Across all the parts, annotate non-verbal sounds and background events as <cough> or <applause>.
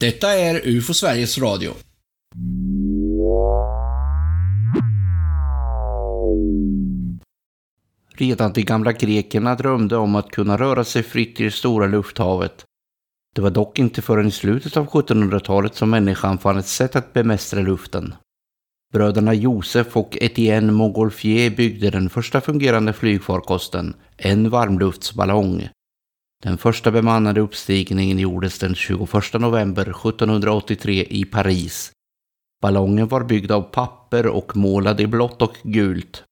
Detta är UFO Sveriges Radio. Redan de gamla grekerna drömde om att kunna röra sig fritt i det stora lufthavet. Det var dock inte förrän i slutet av 1700-talet som människan fann ett sätt att bemästra luften. Bröderna Josef och Etienne Montgolfier byggde den första fungerande flygfarkosten, en varmluftsballong. Den första bemannade uppstigningen gjordes den 21 november 1783 i Paris. Ballongen var byggd av papper och målad i blått och gult.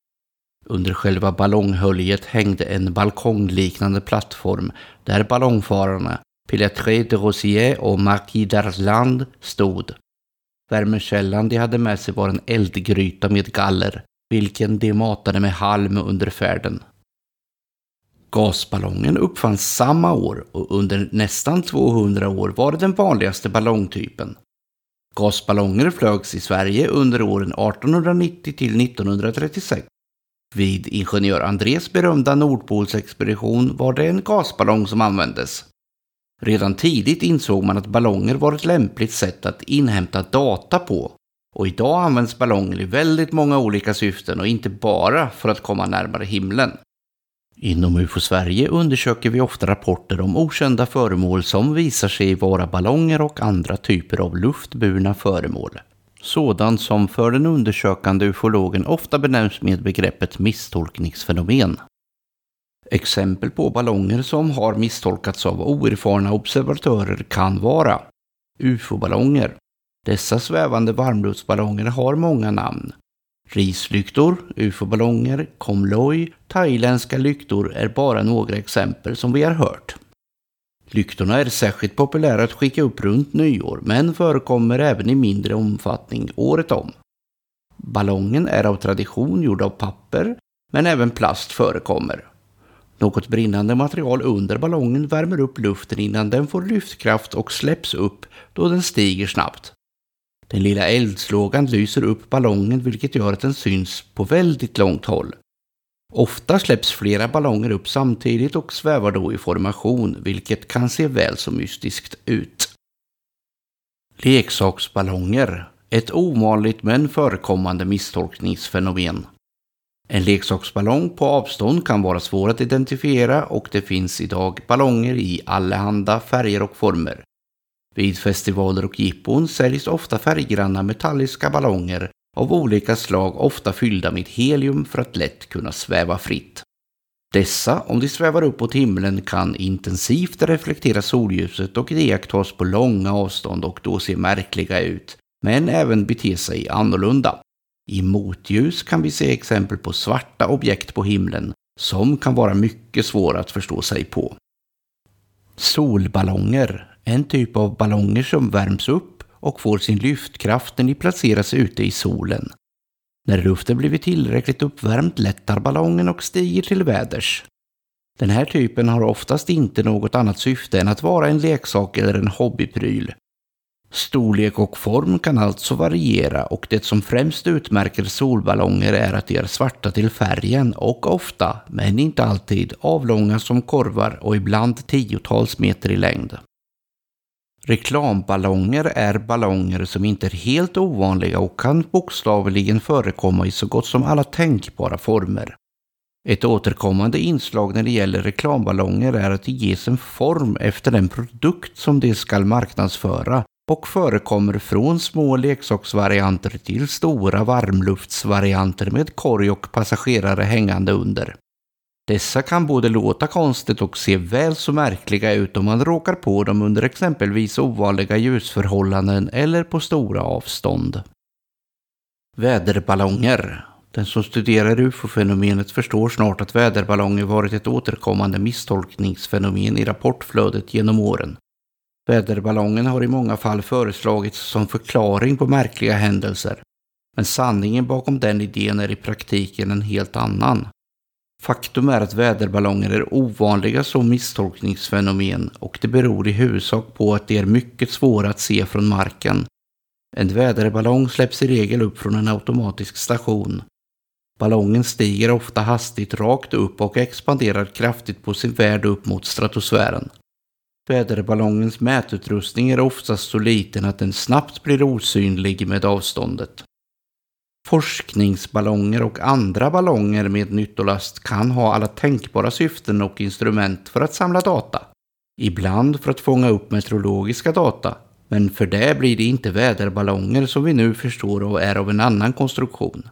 Under själva ballonghöljet hängde en balkongliknande plattform där ballongfararna Piletré de Rosier och Marquis d'Arland stod. Värmekällan de hade med sig var en eldgryta med galler, vilken de matade med halm under färden. Gasballongen uppfanns samma år och under nästan 200 år var det den vanligaste ballongtypen. Gasballonger flögs i Sverige under åren 1890 till 1936. Vid ingenjör Andrés berömda Nordpolsexpedition var det en gasballong som användes. Redan tidigt insåg man att ballonger var ett lämpligt sätt att inhämta data på och idag används ballonger i väldigt många olika syften och inte bara för att komma närmare himlen. Inom UFO Sverige undersöker vi ofta rapporter om okända föremål som visar sig vara ballonger och andra typer av luftburna föremål. Sådant som för den undersökande ufologen ofta benämns med begreppet misstolkningsfenomen. Exempel på ballonger som har misstolkats av oerfarna observatörer kan vara UFO-ballonger. Dessa svävande varmluftsballonger har många namn. Rislyktor, UFO-ballonger, komloj, thailändska lyktor är bara några exempel som vi har hört. Lyktorna är särskilt populära att skicka upp runt nyår men förekommer även i mindre omfattning året om. Ballongen är av tradition gjord av papper men även plast förekommer. Något brinnande material under ballongen värmer upp luften innan den får lyftkraft och släpps upp då den stiger snabbt. Den lilla eldslågan lyser upp ballongen vilket gör att den syns på väldigt långt håll. Ofta släpps flera ballonger upp samtidigt och svävar då i formation vilket kan se väl så mystiskt ut. Leksaksballonger. Ett ovanligt men förekommande misstolkningsfenomen. En leksaksballong på avstånd kan vara svår att identifiera och det finns idag ballonger i allehanda färger och former. Vid festivaler och jippon säljs ofta färggranna metalliska ballonger av olika slag ofta fyllda med helium för att lätt kunna sväva fritt. Dessa, om de svävar uppåt himlen, kan intensivt reflektera solljuset och iakttas på långa avstånd och då se märkliga ut, men även bete sig annorlunda. I motljus kan vi se exempel på svarta objekt på himlen som kan vara mycket svåra att förstå sig på. Solballonger, en typ av ballonger som värms upp och får sin lyftkraft när de placeras ute i solen. När luften blivit tillräckligt uppvärmd lättar ballongen och stiger till väders. Den här typen har oftast inte något annat syfte än att vara en leksak eller en hobbypryl. Storlek och form kan alltså variera och det som främst utmärker solballonger är att de är svarta till färgen och ofta, men inte alltid, avlånga som korvar och ibland tiotals meter i längd. Reklamballonger är ballonger som inte är helt ovanliga och kan bokstavligen förekomma i så gott som alla tänkbara former. Ett återkommande inslag när det gäller reklamballonger är att de ges en form efter den produkt som de ska marknadsföra och förekommer från små leksaksvarianter till stora varmluftsvarianter med korg och passagerare hängande under. Dessa kan både låta konstigt och se väl så märkliga ut om man råkar på dem under exempelvis ovanliga ljusförhållanden eller på stora avstånd. Väderballonger. Den som studerar ufo-fenomenet förstår snart att väderballonger varit ett återkommande misstolkningsfenomen i rapportflödet genom åren. Väderballongen har i många fall föreslagits som förklaring på märkliga händelser. Men sanningen bakom den idén är i praktiken en helt annan. Faktum är att väderballonger är ovanliga som misstolkningsfenomen och det beror i huvudsak på att de är mycket svåra att se från marken. En väderballong släpps i regel upp från en automatisk station. Ballongen stiger ofta hastigt rakt upp och expanderar kraftigt på sin färd upp mot stratosfären. Väderballongens mätutrustning är oftast så liten att den snabbt blir osynlig med avståndet. Forskningsballonger och andra ballonger med nyttolast kan ha alla tänkbara syften och instrument för att samla data. Ibland för att fånga upp meteorologiska data, men för det blir det inte väderballonger som vi nu förstår och är av en annan konstruktion.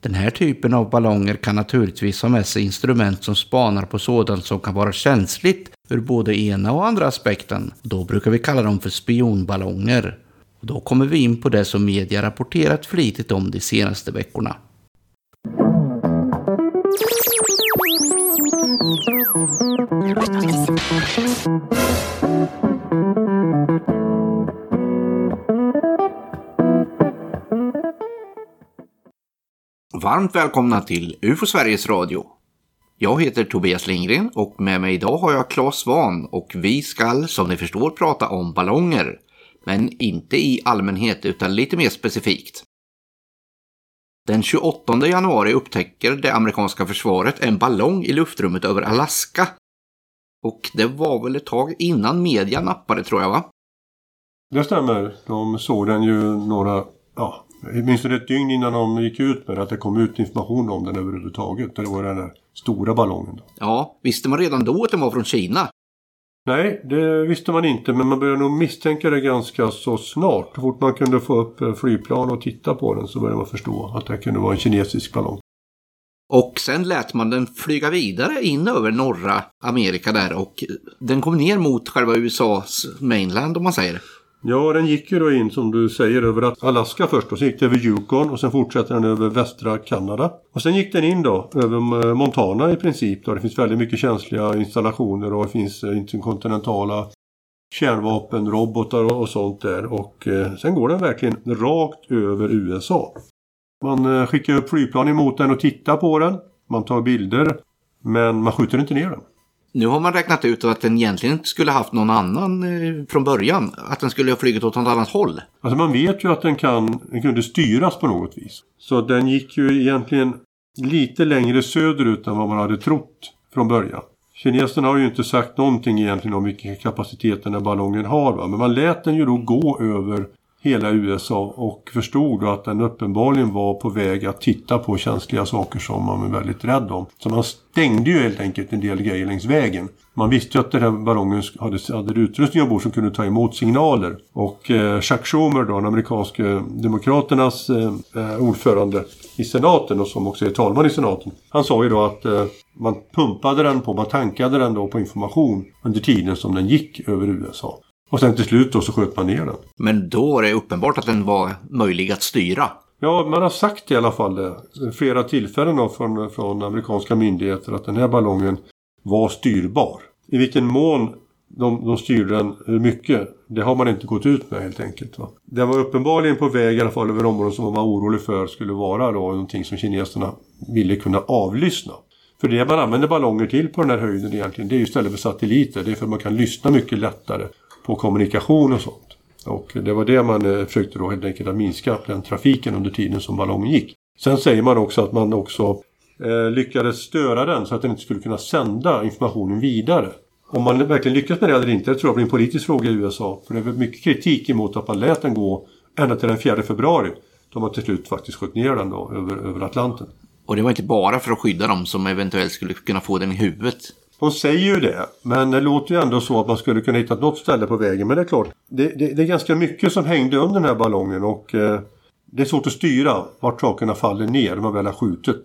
Den här typen av ballonger kan naturligtvis ha med sig instrument som spanar på sådant som kan vara känsligt ur både ena och andra aspekten. Då brukar vi kalla dem för spionballonger. Och då kommer vi in på det som media rapporterat flitigt om de senaste veckorna. Varmt välkomna till UFO Sveriges Radio. Jag heter Tobias Lindgren och med mig idag har jag Claes Svan och vi skall som ni förstår prata om ballonger. Men inte i allmänhet utan lite mer specifikt. Den 28 januari upptäcker det amerikanska försvaret en ballong i luftrummet över Alaska. Och det var väl ett tag innan media nappade tror jag va? Det stämmer. De såg den ju några, ja, åtminstone ett dygn innan de gick ut med att det kom ut information om den överhuvudtaget. Det var den där stora ballongen. Ja, visste man redan då att den var från Kina? Nej, det visste man inte men man började nog misstänka det ganska så snart. Så fort man kunde få upp eh, flygplan och titta på den så började man förstå att det kunde vara en kinesisk ballong. Och sen lät man den flyga vidare in över norra Amerika där och eh, den kom ner mot själva USAs mainland om man säger. Ja, den gick ju då in som du säger över Alaska först och så gick den över Yukon och sen fortsätter den över västra Kanada. Och sen gick den in då över Montana i princip då det finns väldigt mycket känsliga installationer och det finns eh, interkontinentala kärnvapenrobotar och sånt där och eh, sen går den verkligen rakt över USA. Man eh, skickar upp flygplan emot den och tittar på den. Man tar bilder men man skjuter inte ner den. Nu har man räknat ut att den egentligen inte skulle haft någon annan eh, från början. Att den skulle ha flugit åt något annat håll. Alltså man vet ju att den, kan, den kunde styras på något vis. Så den gick ju egentligen lite längre söderut än vad man hade trott från början. Kineserna har ju inte sagt någonting egentligen om vilken kapacitet den här ballongen har. Va? Men man lät den ju då gå över hela USA och förstod då att den uppenbarligen var på väg att titta på känsliga saker som man är väldigt rädd om. Så man stängde ju helt enkelt en del grejer längs vägen. Man visste ju att den här ballongen hade, hade utrustning ombord som kunde ta emot signaler. Och eh, Chuck Schumer då, den amerikanska demokraternas eh, eh, ordförande i senaten och som också är talman i senaten. Han sa ju då att eh, man pumpade den på, man tankade den då på information under tiden som den gick över USA. Och sen till slut då så sköt man ner den. Men då är det uppenbart att den var möjlig att styra. Ja, man har sagt i alla fall det. Flera tillfällen då från, från amerikanska myndigheter att den här ballongen var styrbar. I vilken mån de, de styrde den hur mycket, det har man inte gått ut med helt enkelt. Va? Den var uppenbarligen på väg i alla fall över områden som man var orolig för skulle vara då någonting som kineserna ville kunna avlyssna. För det man använder ballonger till på den här höjden egentligen det är ju istället för satelliter. Det är för att man kan lyssna mycket lättare på kommunikation och sånt. Och det var det man eh, försökte då helt enkelt att minska den trafiken under tiden som ballongen gick. Sen säger man också att man också eh, lyckades störa den så att den inte skulle kunna sända informationen vidare. Om man verkligen lyckas med det eller inte, det tror jag blir en politisk fråga i USA. För det är mycket kritik emot att man lät den gå ända till den 4 februari. Då man till slut faktiskt sköt ner den då över, över Atlanten. Och det var inte bara för att skydda dem som eventuellt skulle kunna få den i huvudet. De säger ju det, men det låter ju ändå så att man skulle kunna hitta något ställe på vägen. Men det är klart, det, det, det är ganska mycket som hängde under den här ballongen och eh, det är svårt att styra vart sakerna faller ner när man väl har skjutit.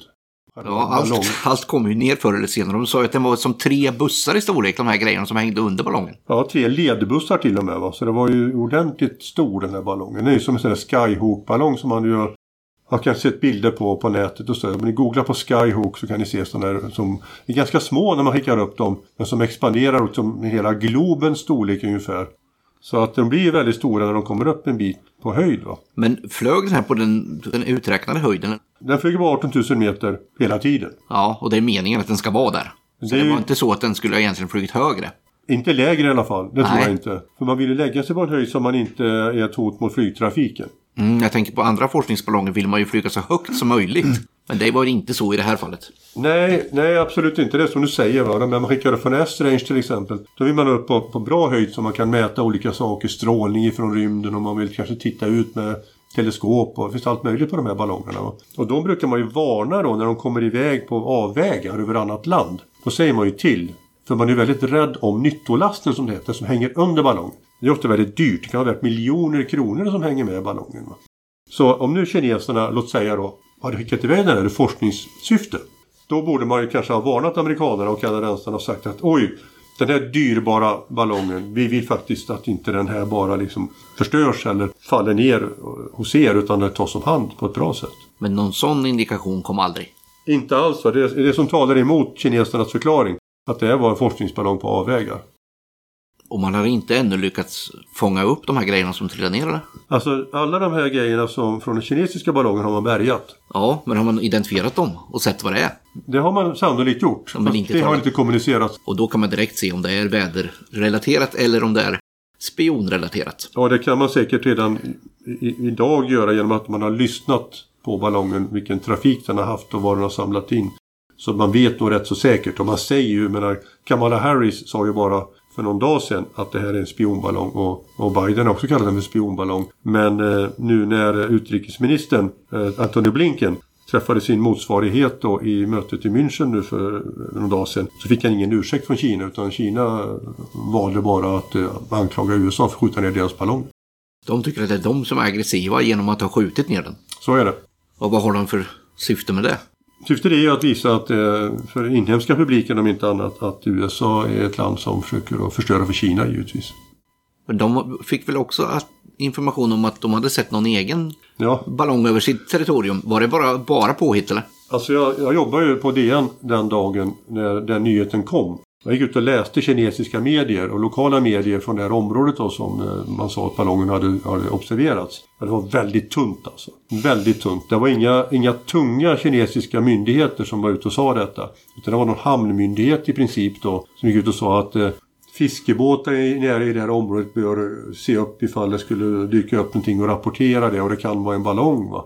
Ja, allt, allt kommer ju ner förr eller senare. De sa ju att det var som tre bussar i storlek, de här grejerna som hängde under ballongen. Ja, tre ledbussar till och med. Va? Så det var ju ordentligt stor den här ballongen. Det är ju som en sån här Skyhook-ballong som man ju har kanske sett bilder på på nätet och så. Om ni googlar på Skyhook så kan ni se sådana där som är ganska små när man skickar upp dem. Men som expanderar upp som hela globens storlek ungefär. Så att de blir väldigt stora när de kommer upp en bit på höjd. Va? Men flög den här på den, den uträknade höjden? Den flyger på 18 000 meter hela tiden. Ja, och det är meningen att den ska vara där. Så det, det var inte så att den skulle egentligen flugit högre? Inte lägre i alla fall, det Nej. tror jag inte. För man vill ju lägga sig på en höjd som man inte är ett hot mot flygtrafiken. Mm, jag tänker på andra forskningsballonger vill man ju flyga så högt som möjligt. Mm. Men det var inte så i det här fallet. Nej, nej absolut inte. Det är som du säger. Va? När man skickar upp från S-range till exempel. Då vill man upp på, på bra höjd så man kan mäta olika saker. Strålning ifrån rymden och man vill kanske titta ut med teleskop och det finns allt möjligt på de här ballongerna. Va? Och då brukar man ju varna då när de kommer iväg på avvägar över annat land. Då säger man ju till. För man är väldigt rädd om nyttolasten som det heter, som hänger under ballongen. Det är ofta väldigt dyrt. Det kan vara värt miljoner kronor som hänger med ballongen. Va? Så om nu kineserna, låt säga då, hade skickat iväg den här i forskningssyfte. Då borde man ju kanske ha varnat amerikanerna och kanadensarna och sagt att oj, den här dyrbara ballongen, vi vill faktiskt att inte den här bara liksom förstörs eller faller ner hos er utan den tas om hand på ett bra sätt. Men någon sån indikation kom aldrig. Inte alls. Va? Det är det som talar emot kinesernas förklaring. Att det var en forskningsballong på avvägar. Och man har inte ännu lyckats fånga upp de här grejerna som trillade ner eller? Alltså alla de här grejerna som från den kinesiska ballongen har man bärgat. Ja, men har man identifierat dem och sett vad det är? Det har man sannolikt gjort. Ja, men inte det har inte kommunicerats. Och då kan man direkt se om det är väderrelaterat eller om det är spionrelaterat. Ja, det kan man säkert redan i, idag göra genom att man har lyssnat på ballongen, vilken trafik den har haft och vad den har samlat in. Så man vet nog rätt så säkert. Och man säger ju, menar, Kamala Harris sa ju bara för någon dag sedan att det här är en spionballong och, och Biden har också kallat den för spionballong. Men eh, nu när utrikesministern eh, Antony Blinken träffade sin motsvarighet då i mötet i München nu för någon dag sedan så fick han ingen ursäkt från Kina utan Kina valde bara att eh, anklaga USA för att skjuta ner deras ballong. De tycker att det är de som är aggressiva genom att ha skjutit ner den. Så är det. Och vad har de för syfte med det? Syftet är ju att visa att eh, för inhemska publiken om inte annat att USA är ett land som försöker att förstöra för Kina givetvis. De fick väl också att- information om att de hade sett någon egen Ja, ballong över sitt territorium. Var det bara, bara påhitt eller? alltså jag, jag jobbade ju på DN den dagen när den nyheten kom. Jag gick ut och läste kinesiska medier och lokala medier från det här området då som eh, man sa att ballongen hade, hade observerats. Men det var väldigt tunt alltså. Väldigt tunt. Det var inga, inga tunga kinesiska myndigheter som var ute och sa detta. Utan det var någon hamnmyndighet i princip då som gick ut och sa att eh, fiskebåtar i- nere i det här området bör eh, se upp ifall det skulle dyka upp någonting och rapportera det och det kan vara en ballong. Va?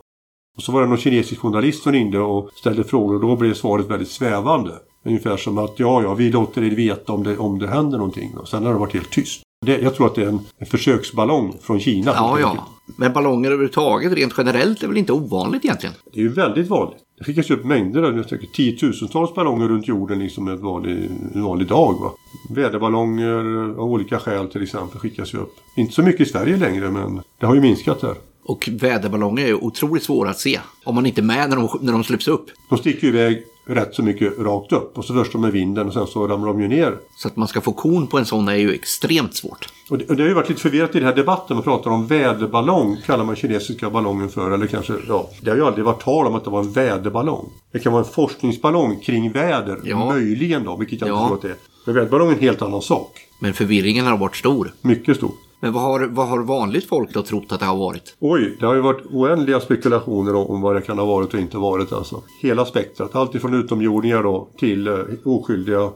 Och så var det någon kinesisk journalist som ringde och ställde frågor och då blev svaret väldigt svävande. Ungefär som att ja, ja, vi låter er veta om det, om det händer någonting. Och sen har det varit helt tyst. Det, jag tror att det är en, en försöksballong från Kina. Ja, ja. Men ballonger överhuvudtaget rent generellt är väl inte ovanligt egentligen? Det är ju väldigt vanligt. Det skickas upp mängder, av- säkert tiotusentals ballonger runt jorden liksom en vanlig, en vanlig dag. Va? Väderballonger av olika skäl till exempel skickas ju upp. Inte så mycket i Sverige längre men det har ju minskat här. Och väderballonger är otroligt svåra att se. Om man inte är med när de, när de släpps upp. De sticker ju iväg rätt så mycket rakt upp och så förs de med vinden och sen så ramlar de ju ner. Så att man ska få kon på en sån är ju extremt svårt. Och det, och det har ju varit lite förvirrat i den här debatten. Man pratar om väderballong, kallar man kinesiska ballongen för. Eller kanske, ja, det har ju aldrig varit tal om att det var en väderballong. Det kan vara en forskningsballong kring väder, Ja. möjligen då, vilket jag Ja. inte tror att det är. Men väderballong är en helt annan sak. Men förvirringen har varit stor. Mycket stor. Men vad har, vad har vanligt folk då trott att det har varit? Oj, det har ju varit oändliga spekulationer om, vad det kan ha varit och inte varit alltså. Hela spektrat, allt ifrån utomjordingar då till eh, oskyldiga. eh,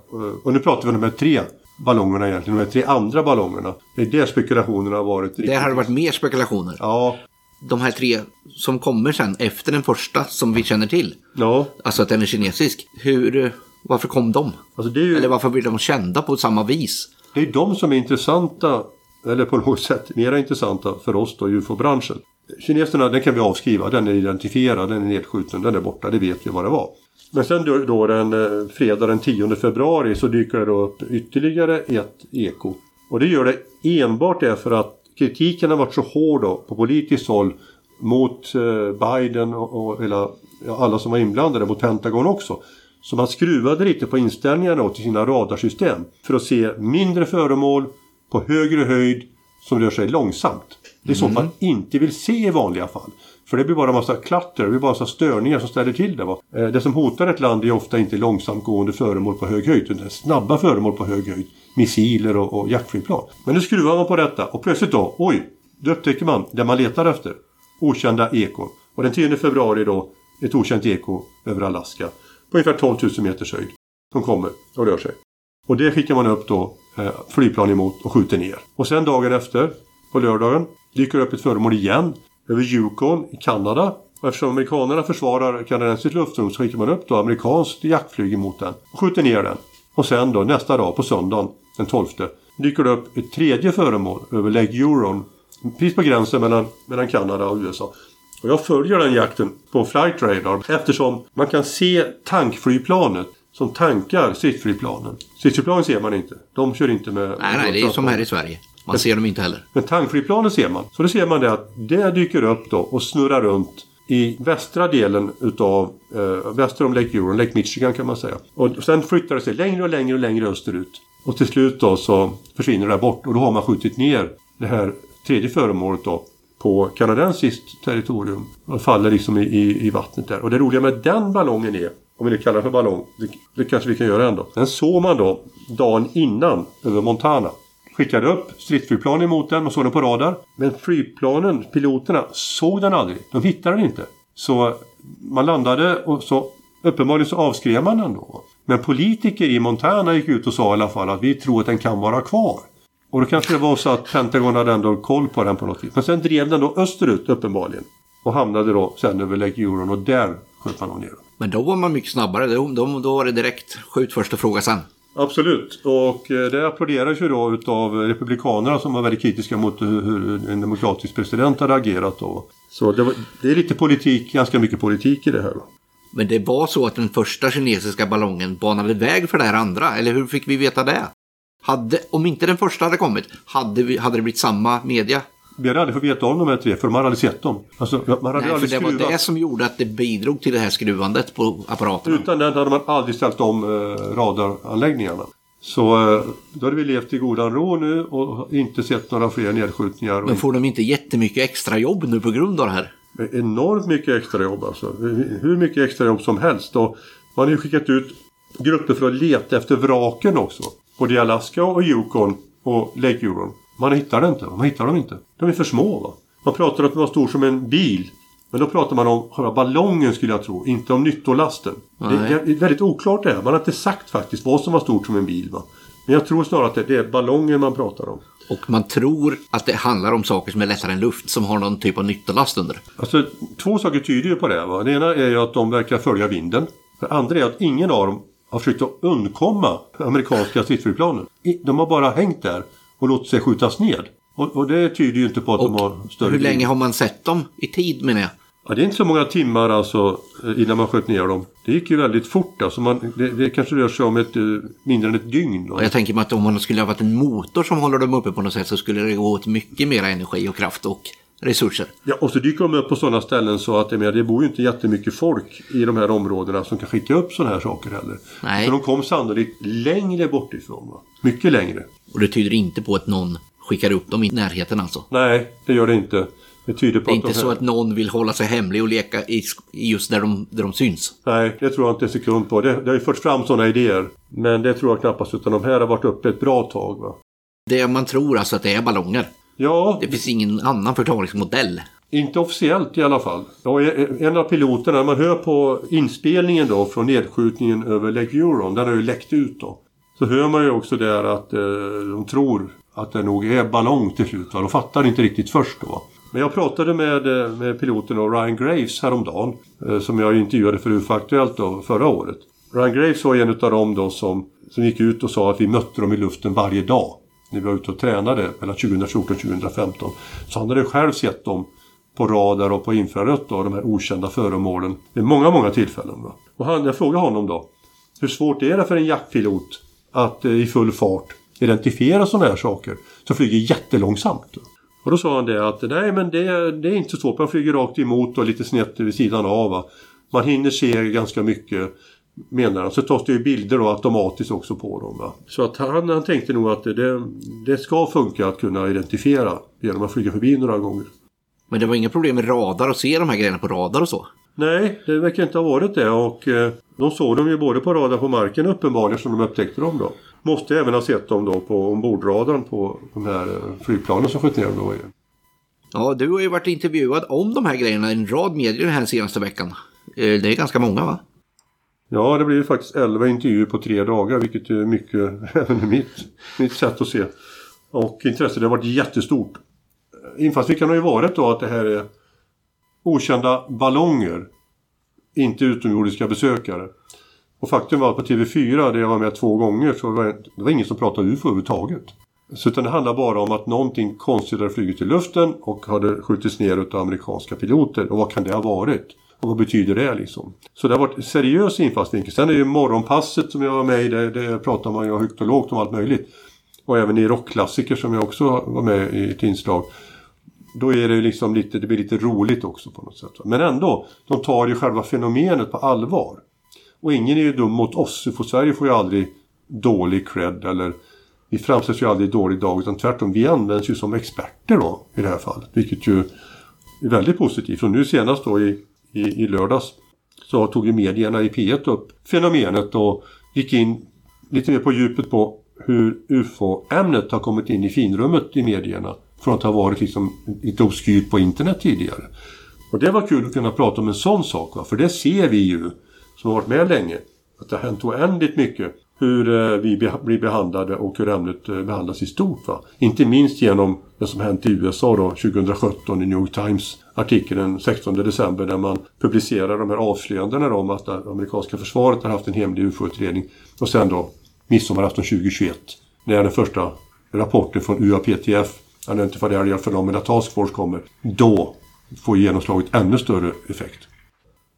och nu pratar vi om de här tre ballongerna egentligen, de här tre andra ballongerna. Det är det spekulationerna har varit. Där har det varit mer spekulationer. Ja, De här tre som kommer sen efter den första som vi känner till. ja. Alltså att den är kinesisk. Hur, varför kom de? Alltså det ju Eller varför blir de kända på samma vis? det är de som är intressanta, eller på något sätt mera intressanta för oss då, ufo-branschen. Kineserna, den kan vi avskriva, den är identifierad, den är nedskjuten, den är borta, det vet vi vad det var. Men sen då, den eh, fredag den 10 februari så dyker det då upp ytterligare ett eko. Och det gör det enbart därför att kritiken har varit så hård då, på politiskt håll mot eh, Biden och, och hela, ja, alla som var inblandade, mot Pentagon också. Så man skruvade lite på inställningarna då till sina radarsystem för att se mindre föremål på högre höjd som rör sig långsamt. Det är sånt man inte vill se i vanliga fall. För det blir bara massa klatter, det blir bara massa störningar som ställer till det. Va? Eh, Det som hotar ett land är ofta inte långsamt gående föremål på hög höjd utan snabba föremål på hög höjd. Missiler och, och jaktflygplan. Men nu skruvar man på detta och plötsligt då, oj, då upptäcker man det man letar efter. Okända ekon. Och den 10 februari då, ett okänt eko över Alaska. På ungefär 12 000 meters höjd. De kommer och rör sig. Och det skickar man upp då Eh, flygplan emot och skjuter ner. Och sen dagen efter, på lördagen, dyker upp ett föremål igen. över Yukon i Kanada. Och eftersom amerikanerna försvarar kanadensiskt luftrum så skickar man upp då amerikanskt jaktflyg mot den och skjuter ner den. Och sen då nästa dag på söndagen den 12 dyker det upp ett tredje föremål över Lake Huron. Precis på gränsen mellan, mellan Kanada och USA. Och jag följer den jakten på flight radar eftersom man kan se tankflygplanet som tankar stridsflygplanen. Stridsflygplanen ser man inte. De kör inte med... Nej, nej, det är som här i Sverige. Man ser dem inte heller. Men tankflygplanen ser man. Så då ser man det att det dyker upp då och snurrar runt i västra delen utav eh, väster om Lake Huron, Lake Michigan kan man säga. Och sen flyttar det sig längre och längre och längre österut. Och till slut då så försvinner det där bort och då har man skjutit ner det här tredje föremålet då på kanadensiskt territorium och faller liksom i, i, i, vattnet där. Och det roliga med den ballongen är, om vi nu kallar den för ballong, det, det kanske vi kan göra ändå. Den såg man då dagen innan över Montana. Skickade upp stridsflygplan emot den, och såg den på radar. Men flygplanen, piloterna, såg den aldrig. De hittade den inte. Så man landade och så uppenbarligen så avskrev man den då. Men politiker i Montana gick ut och sa i alla fall att vi tror att den kan vara kvar. Och då kanske det var så att Pentagon hade ändå koll på den på något vis. Men sen drev den då österut uppenbarligen. Och hamnade då sen över Lake Huron och där sköt man ner den. Men då var man mycket snabbare. Då, då, då var det direkt skjut först och fråga sen. Absolut. Och eh, det applåderas ju då utav Republikanerna som var väldigt kritiska mot hur en demokratisk president hade agerat då. Så det, var, det är lite politik, ganska mycket politik i det här. Då. Men det var så att den första kinesiska ballongen banade väg för det här andra, eller hur fick vi veta det? Hade, om inte den första hade kommit, hade, vi, hade det blivit samma media? Vi hade aldrig fått veta om de här tre, för man hade aldrig sett dem. Alltså, man hade Nej, aldrig för det skruvat. var det som gjorde att det bidrog till det här skruvandet på apparaterna. Utan den hade man aldrig ställt om eh, radaranläggningarna. Så eh, då hade vi levt i godan ro nu och inte sett några fler nedskjutningar. Men får de inte jättemycket extra jobb nu på grund av det här? Enormt mycket extra jobb alltså. Hur mycket extra jobb som helst. Och man har ju skickat ut grupper för att leta efter vraken också. Både i Alaska och Yukon och Lake Huron. Man hittar det inte. Man hittar dem inte. De är för små va. Man pratar om att de var stor som en bil. Men då pratar man om själva ballongen skulle jag tro, inte om nyttolasten. Det är väldigt oklart det här. Man har inte sagt faktiskt vad som var stort som en bil. Va? Men jag tror snarare att det är ballongen man pratar om. Och man tror att det handlar om saker som är lättare än luft, som har någon typ av nyttolast under. Alltså, två saker tyder ju på det. Va? Det ena är ju att de verkar följa vinden. Det andra är att ingen av dem har försökt att undkomma amerikanska stridsflygplanen. De har bara hängt där och låtit sig skjutas ned. Och, och det tyder ju inte på att Och de har större Hur länge har man sett dem i tid menar jag? Ja, det är inte så många timmar alltså eh, innan man sköt ner dem. Det gick ju väldigt fort alltså. Man, det, det kanske rör sig om ett, eh, mindre än ett dygn. Då. Jag tänker mig att om man skulle ha varit en motor som håller dem uppe på något sätt så skulle det gå åt mycket mer energi och kraft och resurser. Ja, och så dyker de upp på sådana ställen så att det, med, det bor ju inte jättemycket folk i de här områdena som kan skicka upp sådana här saker heller. Nej. Så de kom sannolikt längre bort ifrån. Va? Mycket längre. Och det tyder inte på att någon skickar upp dem i närheten alltså. Nej, det gör det inte. Det tyder på Det är att de inte här... så att någon vill hålla sig hemlig och leka i just där de, där de syns. Nej, det tror jag inte en sekund på. Det, det har ju förts fram sådana idéer. Men det tror jag knappast utan de här har varit uppe ett bra tag. Va? Det man tror alltså att det är ballonger. Ja, Det finns ingen annan förklaringsmodell. Inte officiellt i alla fall. Och en av piloterna, man hör på inspelningen då från nedskjutningen över Lake Huron, den har ju läckt ut då. Så hör man ju också där att eh, de tror att det nog är ballong till slut. Va? De fattar inte riktigt först då. Men jag pratade med, eh, med piloten då, Ryan Graves häromdagen. Eh, som jag intervjuade för UFO Aktuellt då, förra året. Ryan Graves var en av dem då som, som gick ut och sa att vi mötte dem i luften varje dag. När vi var ute och tränade mellan 2014 och 2015. Så han hade själv sett dem på radar och på infrarött då, de här okända föremålen vid många, många tillfällen. Va? Och han, jag frågade honom då, hur svårt är det för en jaktpilot att eh, i full fart identifiera sådana här saker som flyger jättelångsamt? Och då sa han det att nej men det, det är inte så svårt, man flyger rakt emot och lite snett vid sidan av. Va? Man hinner se ganska mycket menar han. Så tas det ju bilder då automatiskt också på dem. Va? Så att han, han tänkte nog att det, det ska funka att kunna identifiera genom att flyga förbi några gånger. Men det var inga problem med radar och se de här grejerna på radar och så. Nej, det verkar inte ha varit det och eh, de såg dem ju både på radar på marken uppenbarligen som de upptäckte dem då. Måste även ha sett dem då på ombordradarn på de här eh, flygplanen som sköt ner dem då. Ja, du har ju varit intervjuad om de här grejerna i en rad medier den här senaste veckan. Eh, Det är ganska många va? Ja, det blir ju faktiskt 11 intervjuer på tre dagar vilket är mycket <laughs> även i mitt, mitt sätt att se. Och intresset har varit jättestort. Infallsvinkeln har ju varit då att det här är okända ballonger. Inte utomjordiska besökare. Och faktum var att på TV4, där jag var med två gånger, så var det, det var ingen som pratade UFO överhuvudtaget. Så utan det handlar bara om att någonting konstigt hade flugit i luften och hade skjutits ner av amerikanska piloter. Och vad kan det ha varit? Och vad betyder det liksom? Så det har varit seriös infallsvinkel. Sen är det ju morgonpasset som jag var med i, det, det pratar man ju högt och lågt om allt möjligt. Och även i rockklassiker som jag också var med i ett inslag. Då är det liksom lite, det blir lite roligt också på något sätt. Men ändå, de tar ju själva fenomenet på allvar. Och ingen är ju dum mot oss. För Sverige får ju aldrig dålig cred eller vi framställs ju aldrig i dålig dag utan tvärtom vi används ju som experter då i det här fallet. Vilket ju är väldigt positivt. Och nu senast då i, i, i lördags så tog ju medierna i P1 upp fenomenet och gick in lite mer på djupet på hur UFO-ämnet har kommit in i finrummet i medierna. Från att ha varit liksom lite obskyrt på internet tidigare. Och det var kul att kunna prata om en sån sak. Va? För det ser vi ju, som har varit med länge, att det har hänt oändligt mycket hur eh, vi blir behandlade och hur ämnet eh, behandlas i stort. Va? Inte minst genom det som hänt i USA då, 2017 i New York Times artikel den 16 december där man publicerar de här avslöjandena om att det amerikanska försvaret har haft en hemlig UFO-utredning. Och sen då midsommarafton 2021 när den första rapporten från UAPTF, Identified Area Phenomena Task Force kommer. Då får genomslaget ännu större effekt.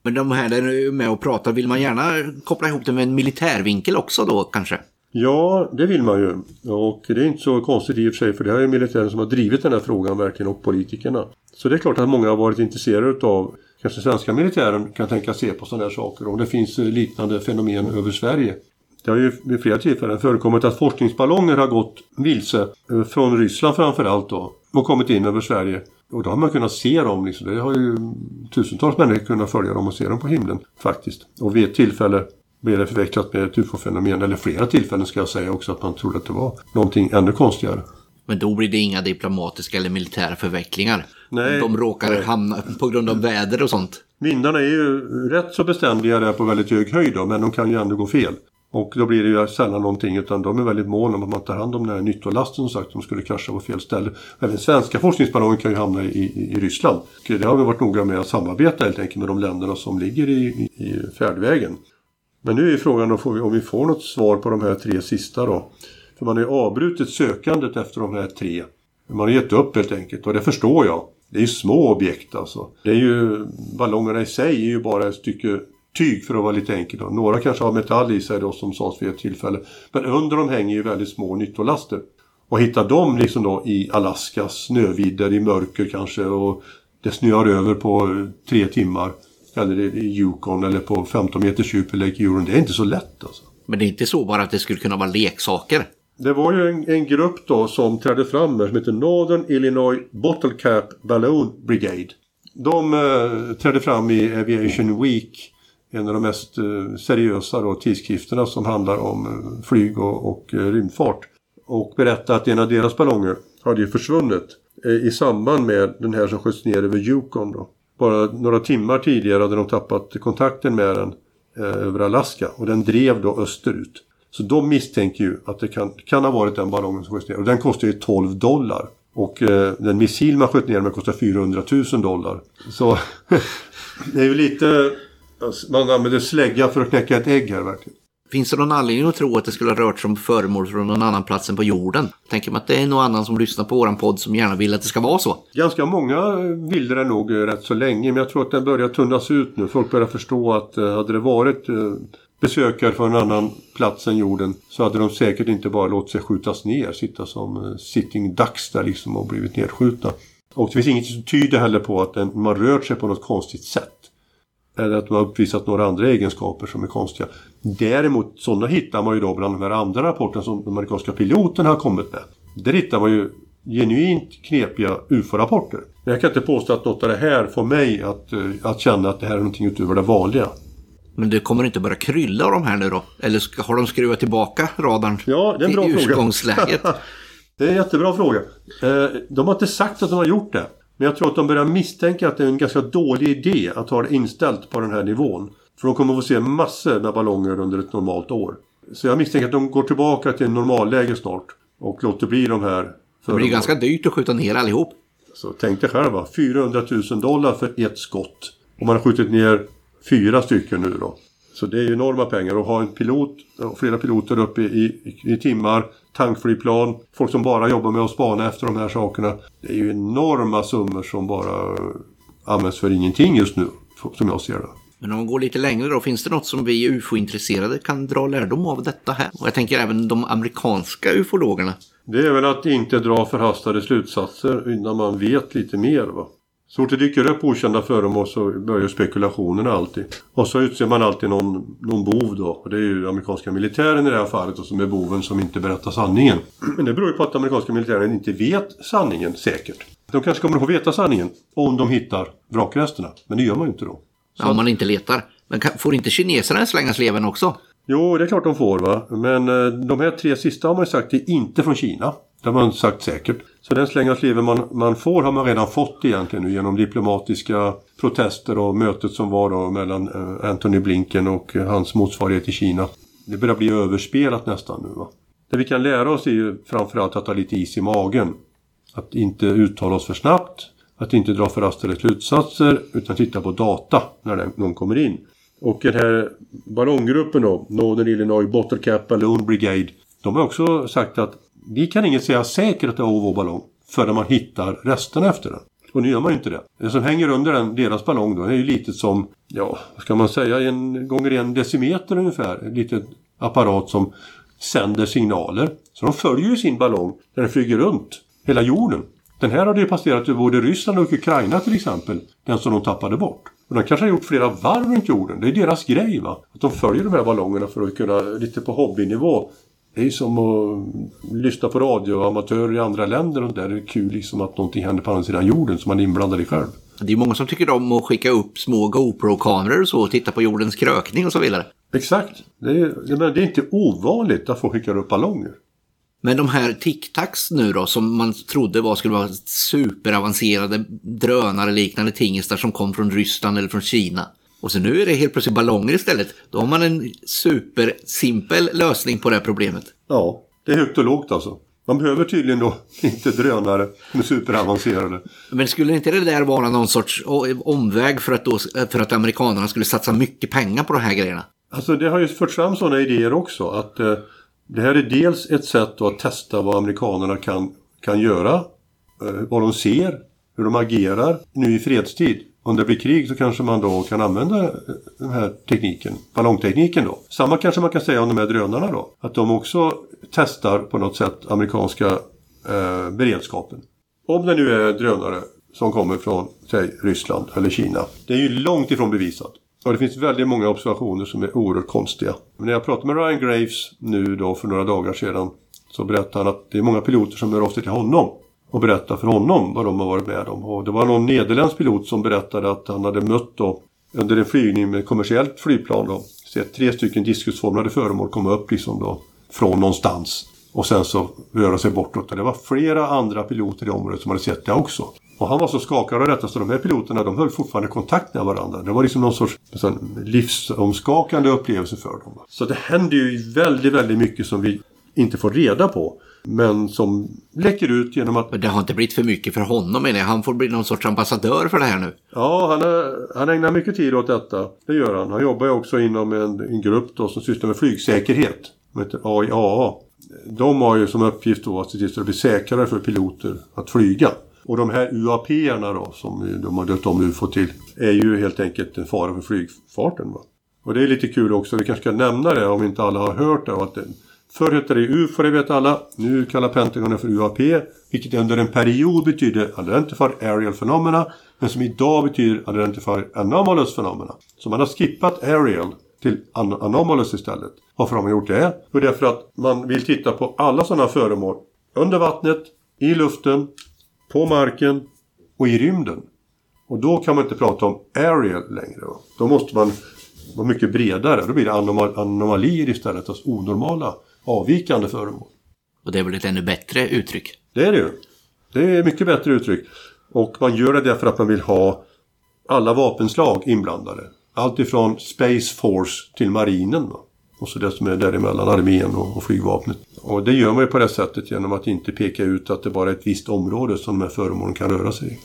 Men de här där är med och pratar, vill man gärna koppla ihop det med en militärvinkel också då kanske? Ja, det vill man ju. Och det är inte så konstigt i och för sig för det här är militären som har drivit den här frågan verkligen och politikerna. Så det är klart att många har varit intresserade av kanske svenska militären kan tänka se på sådana här saker om det finns liknande fenomen över Sverige. Det har ju vid flera tillfällen förekommit att forskningsballonger har gått vilse eh, från Ryssland framförallt då och kommit in över Sverige. Och då har man kunnat se dem. Liksom. Det har ju tusentals människor kunnat följa dem och se dem på himlen faktiskt. Och vid ett tillfälle blev det förväxlat med ett ufo-fenomen. Eller flera tillfällen ska jag säga också att man trodde att det var någonting ännu konstigare. Men då blir det inga diplomatiska eller militära förvecklingar. Nej. De råkar nej. hamna på grund av väder och sånt. Vindarna är ju rätt så beständiga där på väldigt hög höjd då, men de kan ju ändå gå fel. Och då blir det ju sällan någonting utan de är väldigt måna om att man tar hand om den här nyttolasten som sagt som skulle krascha på fel ställe. Även svenska forskningsballonger kan ju hamna i, i, i Ryssland. Och det har vi varit noga med att samarbeta helt enkelt med de länderna som ligger i, i, i färdvägen. Men nu är frågan om vi, om vi får något svar på de här tre sista då. För man har ju avbrutit sökandet efter de här tre. Man har gett upp helt enkelt och det förstår jag. Det är ju små objekt alltså. Det är ju, ballongerna i sig är ju bara ett stycke tyg för att vara lite enkel. Då. Några kanske har metall i sig då som sades vid ett tillfälle. Men under dem hänger ju väldigt små nyttolaster. Och hitta dem liksom då i Alaskas snövidder i mörker kanske och det snöar över på tre timmar. Eller i Yukon eller på 15 meters djup i Lake Huron. Det är inte så lätt alltså. Men det är inte så bara att det skulle kunna vara leksaker? Det var ju en, en grupp då som trädde fram som heter Northern Illinois Bottle Cap Balloon Brigade. De eh, trädde fram i Aviation Week en av de mest eh, seriösa då, tidskrifterna som handlar om eh, flyg och, och eh, rymdfart. Och berättade att en av deras ballonger hade ju försvunnit i samband med den här som sköts ner över Yukon. Då. Bara några timmar tidigare hade de tappat kontakten med den eh, över Alaska och den drev då österut. Så de misstänker ju att det kan, kan ha varit den ballongen som sköts ner och den kostar ju 12 dollar. Och eh, den missil man sköt ner med kostar 400 000 dollar. Så <laughs> det är ju lite Alltså, man använder slägga för att knäcka ett ägg här verkligen. Finns det någon anledning att tro att det skulle ha rört sig om föremål från någon annan plats än på jorden? Tänker man att det är någon annan som lyssnar på våran podd som gärna vill att det ska vara så? Ganska många ville det nog eh, rätt så länge men jag tror att den börjar tunnas ut nu. Folk börjar förstå att eh, hade det varit eh, besökare från en annan plats än jorden så hade de säkert inte bara låtit sig skjutas ner, sitta som sitting ducks där liksom och blivit nedskjutna. Och det finns inget som tyder heller på att man rört sig på något konstigt sätt. Eller att de har uppvisat några andra egenskaper som är konstiga. Däremot sådana hittar man ju då bland de här andra rapporterna som de amerikanska piloterna har kommit med. Där hittar man ju genuint knepiga UFO-rapporter. Men jag kan inte påstå att något av det här får mig att, eh, att känna att det här är någonting utöver det vanliga. Men det kommer inte börja krylla av de här nu då? Eller har de skruvat tillbaka radarn ja, det är en bra fråga. ursprungsläget? <laughs> det är en jättebra fråga. Eh, de har inte sagt att de har gjort det. Men jag tror att de börjar misstänka att det är en ganska dålig idé att ha det inställt på den här nivån. För de kommer att få se massor med ballonger under ett normalt år. Så jag misstänker att de går tillbaka till normalläge snart. Och låter bli de här. Det blir ganska dyrt att skjuta ner allihop. Så tänk dig själv va, 400 000 dollar för ett skott. Och man har skjutit ner fyra stycken nu då. Så det är ju enorma pengar att ha en pilot och flera piloter uppe i, i, i timmar, tankflygplan, folk som bara jobbar med att spana efter de här sakerna. Det är ju enorma summor som bara används för ingenting just nu, som jag ser det. Men om man går lite längre då, finns det något som vi ufo-intresserade kan dra lärdom av detta här? Och jag tänker även de amerikanska ufologerna. Det är väl att inte dra förhastade slutsatser innan man vet lite mer. Va? Så fort det dyker upp okända föremål så börjar spekulationerna alltid. Och så utser man alltid någon, någon bov då. Och det är ju amerikanska militären i det här fallet och som är boven som inte berättar sanningen. Men det beror ju på att amerikanska militären inte vet sanningen säkert. De kanske kommer att få veta sanningen om de hittar vrakresterna. Men det gör man ju inte då. Ja, om man inte letar. Men får inte kineserna slängas leven också? Jo, det är klart de får va. Men eh, de här tre sista har man ju sagt är inte från Kina. Det har man sagt säkert. Så den slängas leven man, man får har man redan fått egentligen nu genom diplomatiska protester och mötet som var då mellan Antony Anthony Blinken och eh, hans motsvarighet i Kina. Det börjar bli överspelat nästan nu va. Det vi kan lära oss är ju framförallt att ha lite is i magen. Att inte uttala oss för snabbt. Att inte dra förhastade slutsatser utan titta på data när någon kommer in. Och den här ballonggruppen då, Northern Illinois Bottle Cap Balloon Brigade. De har också sagt att vi kan inget säga säkert att det var vår ballong förrän man hittar resterna efter den. Och nu gör man ju inte det. Det som hänger under den, deras ballong då, är ju lite som, ja, vad ska man säga, en gånger en decimeter ungefär. En liten apparat som sänder signaler. Så de följer ju sin ballong när den flyger runt hela jorden. Den här hade ju passerat över både Ryssland och Ukraina till exempel. Den som de tappade bort. Och de kanske har gjort flera varv runt jorden. Det är deras grej va. Att de följer de här ballongerna för att kunna, lite på hobbynivå. Det är som att lyssna på radioamatörer i andra länder och där. Det är kul liksom att någonting händer på andra sidan jorden som man är inblandad i själv. Det är många som tycker om att skicka upp små GoPro-kameror och så och titta på jordens krökning och så vidare. Exakt. Det är, det är inte ovanligt att få skicka upp ballonger. Men de här tic-tacs nu då som man trodde var skulle vara superavancerade drönare liknande tingestar som kom från Ryssland eller från Kina. Och så nu är det helt plötsligt ballonger istället. Då har man en supersimpel lösning på det här problemet. Ja, det är högt och lågt alltså. Man behöver tydligen då <laughs> inte drönare med superavancerade. Men skulle inte det där vara någon sorts omväg för att, då, för att amerikanerna skulle satsa mycket pengar på de här grejerna? Alltså det har ju förts fram sådana idéer också. Att eh, det här är dels ett sätt att testa vad amerikanerna kan, kan göra. Eh, vad de ser, hur de agerar nu i fredstid. Om det blir krig så kanske man då kan använda eh, den här tekniken, ballongtekniken då. Samma kanske man kan säga om de här drönarna då. Att de också testar på något sätt amerikanska eh, beredskapen. Om det nu är drönare som kommer från, säg Ryssland eller Kina. Det är ju långt ifrån bevisat. Och det finns väldigt många observationer som är oerhört konstiga. Men när jag pratade med Ryan Graves nu då för några dagar sedan så berättade han att det är många piloter som hör av sig till honom och berättar för honom vad de har varit med om. Och det var någon nederländsk pilot som berättade att han hade mött då under en flygning med kommersiellt flygplan då sett tre stycken diskusformade föremål komma upp liksom då från någonstans och sen så röra sig bortåt. Det var flera andra piloter i området som hade sett det också. Och han var så skakad av detta så de här piloterna de höll fortfarande kontakt med varandra. Det var liksom någon sorts sån, livsomskakande upplevelse för dem. Så det händer ju väldigt, väldigt mycket som vi inte får reda på. Men som läcker ut genom att... Det har inte blivit för mycket för honom menar jag. Han får bli någon sorts ambassadör för det här nu. Ja, han, är, han ägnar mycket tid åt detta. Det gör han. Han jobbar ju också inom en, en grupp då som sysslar med flygsäkerhet. Som heter AIAA. De har ju som uppgift då att se till att det blir säkrare för piloter att flyga. Och de här UAP-erna då, som de har döpt om UFO till, är ju helt enkelt en fara för flygfarten. Va? Och det är lite kul också, vi kanske ska nämna det om inte alla har hört det. Att det förr hette det UFO, det vet alla. Nu kallar Pentagon det för UAP, vilket under en period betydde Identified Aerial Phenomena, men som idag betyder Identified Anomalous Phenomena. Så man har skippat Aerial till an Anomalous istället. Varför har man gjort det? Jo, det är för att man vill titta på alla sådana föremål under vattnet, i luften, på marken och i rymden. Och då kan man inte prata om aerial längre. Då måste man vara mycket bredare. Då blir det anomal anomalier istället, alltså onormala, avvikande föremål. Och det är väl ett ännu bättre uttryck? Det är det ju. Det är mycket bättre uttryck. Och man gör det därför att man vill ha alla vapenslag inblandade. Allt ifrån Space Force till marinen. Och så det som är däremellan, armén och, och flygvapnet. Och det gör man ju på det sättet genom att inte peka ut att det bara är ett visst område som de här föremålen kan röra sig i.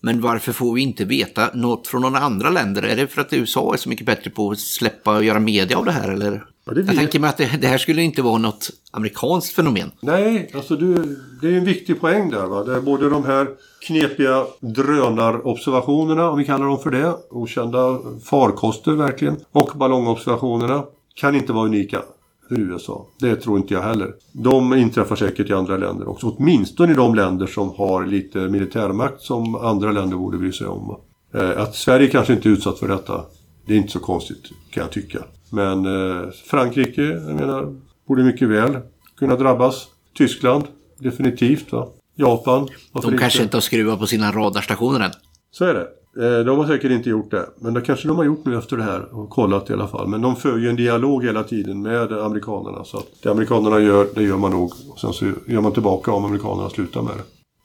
Men varför får vi inte veta något från några andra länder? Är det för att USA är så mycket bättre på att släppa och göra media av det här? Eller? Ja, det Jag tänker mig att det, det här skulle inte vara något amerikanskt fenomen. Nej, alltså du, det är en viktig poäng där. Va? Det är både de här knepiga drönarobservationerna, om vi kallar dem för det, okända farkoster verkligen, och ballongobservationerna kan inte vara unika för USA. Det tror inte jag heller. De inträffar säkert i andra länder också. Åtminstone i de länder som har lite militärmakt som andra länder borde bry sig om. Eh, Att Sverige kanske inte är utsatt för detta, det är inte så konstigt kan jag tycka. Men eh, Frankrike, jag menar, borde mycket väl kunna drabbas. Tyskland, definitivt. Va? Japan, De kanske inte har skruvat på sina radarstationer än. Så är det. Eh, De har säkert inte gjort det. Men det kanske de har gjort nu efter det här och kollat i alla fall. Men de för ju en dialog hela tiden med amerikanerna. Så att det amerikanerna gör, det gör man nog. Och sen så gör man tillbaka om amerikanerna slutar med det.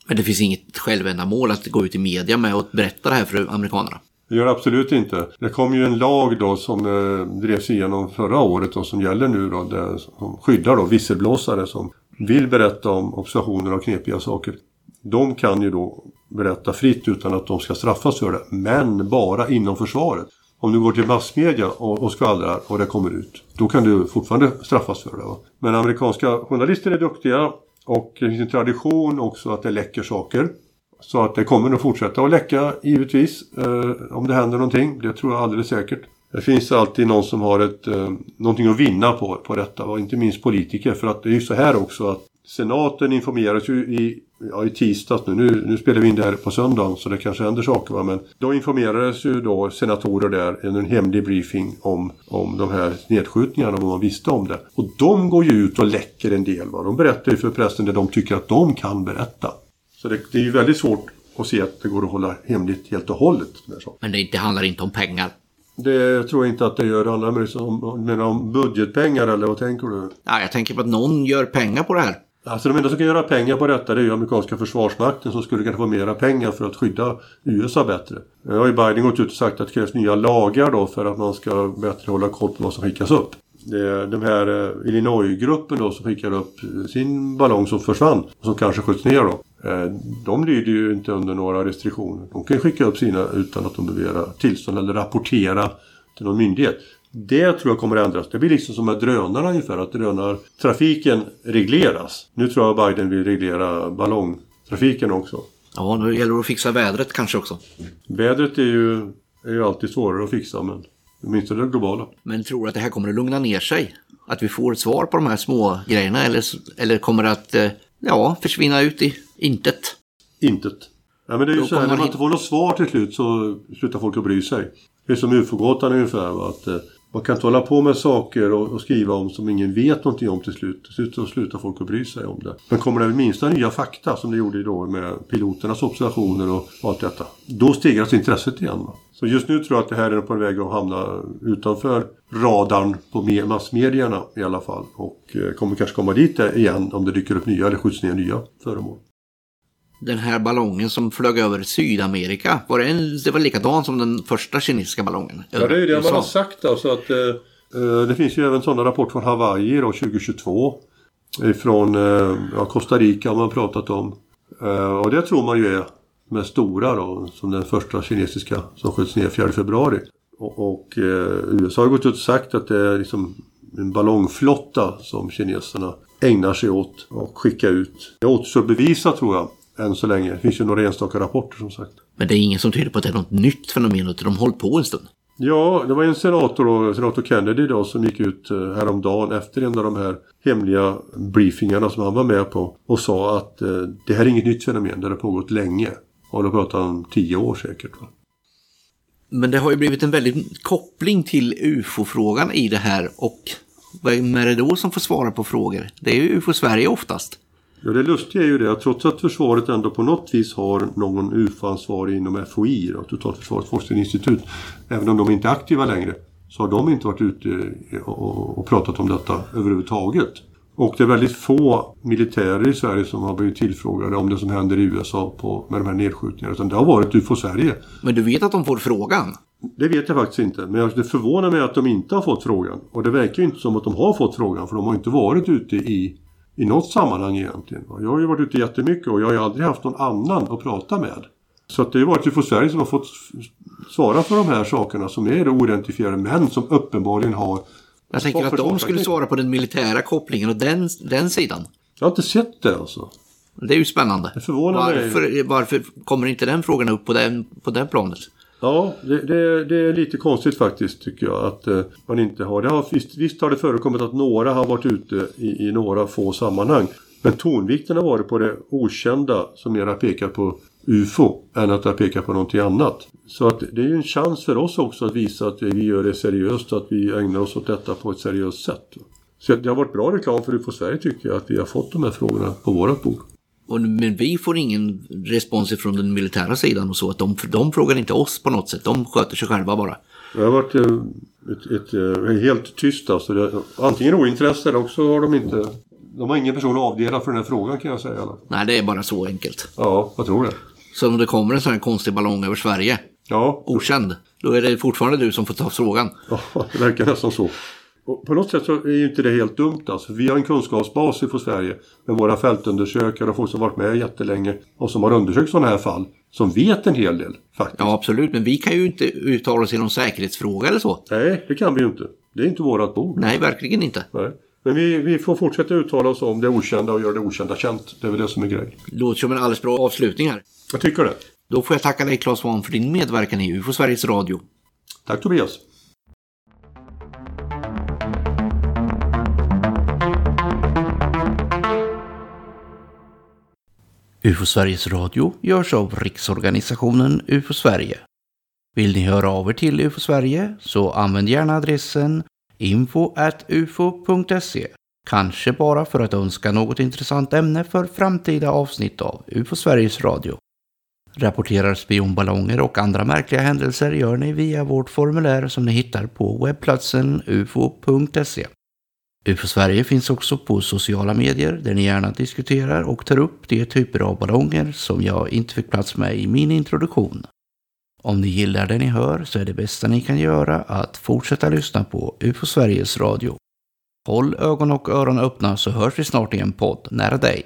Men det finns inget självändamål att gå ut i media med och berätta det här för amerikanerna. Det gör det absolut inte. Det kom ju en lag då som eh, drevs igenom förra året och som gäller nu då. Det, som skyddar då visselblåsare som vill berätta om observationer av knepiga saker. De kan ju då berätta fritt utan att de ska straffas för det. Men bara inom försvaret. Om du går till massmedia och, och skvallrar och det kommer ut. Då kan du fortfarande straffas för det. Va? Men amerikanska journalister är duktiga. Och det finns en tradition också att det läcker saker. Så att det kommer nog fortsätta att läcka givetvis eh, om det händer någonting. Det tror jag alldeles säkert. Det finns alltid någon som har ett, eh, någonting att vinna på, på detta. Och inte minst politiker. För att det är ju så här också att senaten informeras ju i, ja, i tisdags nu. nu. Nu spelar vi in det här på söndagen så det kanske händer saker. Va? Men då informerades ju då senatorer där Under en hemlig briefing om, om de här nedskjutningarna och vad man visste om det. Och de går ju ut och läcker en del. Va? De berättar ju för pressen det de tycker att de kan berätta. Så det, det är ju väldigt svårt att se att det går att hålla hemligt helt och hållet. den. Men det, det handlar inte om pengar. Det tror jag inte att det gör. Det handlar om, menar om budgetpengar eller vad tänker du? Ja, jag tänker på att någon gör pengar på det här. Alltså de enda som kan göra pengar på detta det är ju amerikanska försvarsmakten som skulle kunna få mera pengar för att skydda USA bättre. Nu har ju Biden gått ut och sagt att det krävs nya lagar då för att man ska bättre hålla koll på vad som skickas upp. Det är de här eh, Illinois-gruppen då som skickar upp sin ballong som försvann och som kanske skjuts ner då. Eh, De lyder ju inte under några restriktioner. De kan skicka upp sina utan att de behöver tillstånd eller rapportera till någon myndighet. Det tror jag kommer att ändras. Det blir liksom som med drönarna ungefär, att drönartrafiken regleras. Nu tror jag Biden vill reglera ballongtrafiken också. Ja, nu gäller det att fixa vädret kanske också. Vädret är ju, är ju alltid svårare att fixa, men åtminstone det globala. Men tror du att det här kommer att lugna ner sig? Att vi får ett svar på de här små grejerna eller, eller kommer det att eh, ja, försvinna ut i intet? Intet. Ja, men det är ju Då så här, när man inte får något svar till slut så slutar folk att bry sig. Det är som ufo-gåtan ungefär. Va? Att, eh, man kan inte hålla på med saker och, och skriva om som ingen vet någonting om till slut. Till slut så slutar folk att bry sig om det. Men kommer det minsta nya fakta som det gjorde då med piloternas observationer och allt detta. Då stegras intresset igen. Va? Så just nu tror jag att det här är på väg att hamna utanför radarn på me- massmedierna i alla fall. Och eh, kommer kanske komma dit igen om det dyker upp nya eller skjuts ner nya föremål. Den här ballongen som flög över Sydamerika, var det, en, det var likadan som den första kinesiska ballongen? Ja, det är ju det man har sagt alltså att eh, eh, det finns ju även sådana rapporter från Hawaii då 2022. Ifrån eh, ja, Costa Rica har man pratat om. Eh, och det tror man ju är med stora då, som den första kinesiska som sköts ner 4 februari. Och, och eh, USA har gått ut och sagt att det är liksom en ballongflotta som kineserna ägnar sig åt och skicka ut. Det återstår bevisa tror jag, än så länge. Det finns ju några enstaka rapporter som sagt. Men det är ingen som tyder på att det är något nytt fenomen utan de har hållit på en stund. Ja, det var en senator, då, senator Kennedy då, som gick ut eh, häromdagen efter en av de här hemliga briefingarna som han var med på och sa att eh, det här är inget nytt fenomen, det har pågått länge. Och då pratar om tio år säkert. Va? Men det har ju blivit en väldig koppling till UFO-frågan i det här och vem är det då som får svara på frågor? Det är ju UFO Sverige oftast. Ja, det lustiga är ju det att trots att försvaret ändå på något vis har någon UFO-ansvarig inom FOI, då, Totalförsvarets forskningsinstitut, även om de inte är aktiva längre, så har de inte varit ute och, och pratat om detta överhuvudtaget. Och det är väldigt få militärer i Sverige som har blivit tillfrågade om det som händer i USA på, med de här nedskjutningarna. Utan det har varit UFO Sverige. Men du vet att de får frågan? Det vet jag faktiskt inte. Men det förvånar mig att de inte har fått frågan. Och det verkar ju inte som att de har fått frågan. För de har inte varit ute i, i något sammanhang egentligen. Jag har ju varit ute jättemycket och jag har ju aldrig haft någon annan att prata med. Så att det har varit UFO Sverige som har fått svara för de här sakerna som är oidentifierade men som uppenbarligen har jag tänker att de skulle svara på den militära kopplingen och den, den sidan. Jag har inte sett det alltså. Det är ju spännande. Det förvånar varför, mig. varför kommer inte den frågan upp på den, på den planet? Ja, det, det, det, är lite konstigt faktiskt tycker jag att eh, man inte har det. Har, visst, visst har det förekommit att några har varit ute i, i några få sammanhang. Men tonvikten har varit på det okända som mera pekar på UFO än att det har pekat på någonting annat. Så att det är ju en chans för oss också att visa att vi gör det seriöst och att vi ägnar oss åt detta på ett seriöst sätt. Så det har varit bra reklam för UFO Sverige tycker jag att vi har fått de här frågorna på vårat bord. Men vi får ingen respons från den militära sidan och så. Att de, de frågar inte oss på något sätt. De sköter sig själva bara. Det har varit eh, ett, ett, ett, eh, helt tyst alltså. Det, antingen ointresse eller också har de inte... De har ingen person avdelad för den här frågan kan jag säga. Nej, det är bara så enkelt. Ja, jag tror det. Så om det kommer en sån här konstig ballong över Sverige, ja. okänd, då är det fortfarande du som får ta frågan. Ja, <laughs> det verkar nästan så. Och på något sätt så är ju inte det helt dumt alltså. Vi har en kunskapsbas i Sverige med våra fältundersökare och folk som varit med jättelänge och som har undersökt sådana här fall. Som vet en hel del faktiskt. Ja absolut, men vi kan ju inte uttala oss i någon säkerhetsfråga eller så. Nej, det kan vi ju inte. Det är inte vårat bord. Nej, verkligen inte. Nej. Men vi, vi får fortsätta uttala oss om det okända och göra det okända känt. Det är väl det som är grejen. Låter som en alldeles bra avslutning här. Jag tycker det. Då får jag tacka dig Claes Svahn för din medverkan i UFO Sveriges Radio. Tack Tobias. UFO Sveriges Radio görs av Riksorganisationen UFO Sverige. Vill ni höra av er till UFO Sverige så använd gärna adressen info.ufo.se. Kanske bara för att önska något intressant ämne för framtida avsnitt av UFO Sveriges Radio. Rapporterar spionballonger och andra märkliga händelser gör ni via vårt formulär som ni hittar på webbplatsen ufo.se. UFO Sverige finns också på sociala medier där ni gärna diskuterar och tar upp de typer av ballonger som jag inte fick plats med i min introduktion. Om ni gillar det ni hör så är det bästa ni kan göra att fortsätta lyssna på UFO Sveriges Radio. Håll ögon och öron öppna så hörs vi snart i en podd nära dig.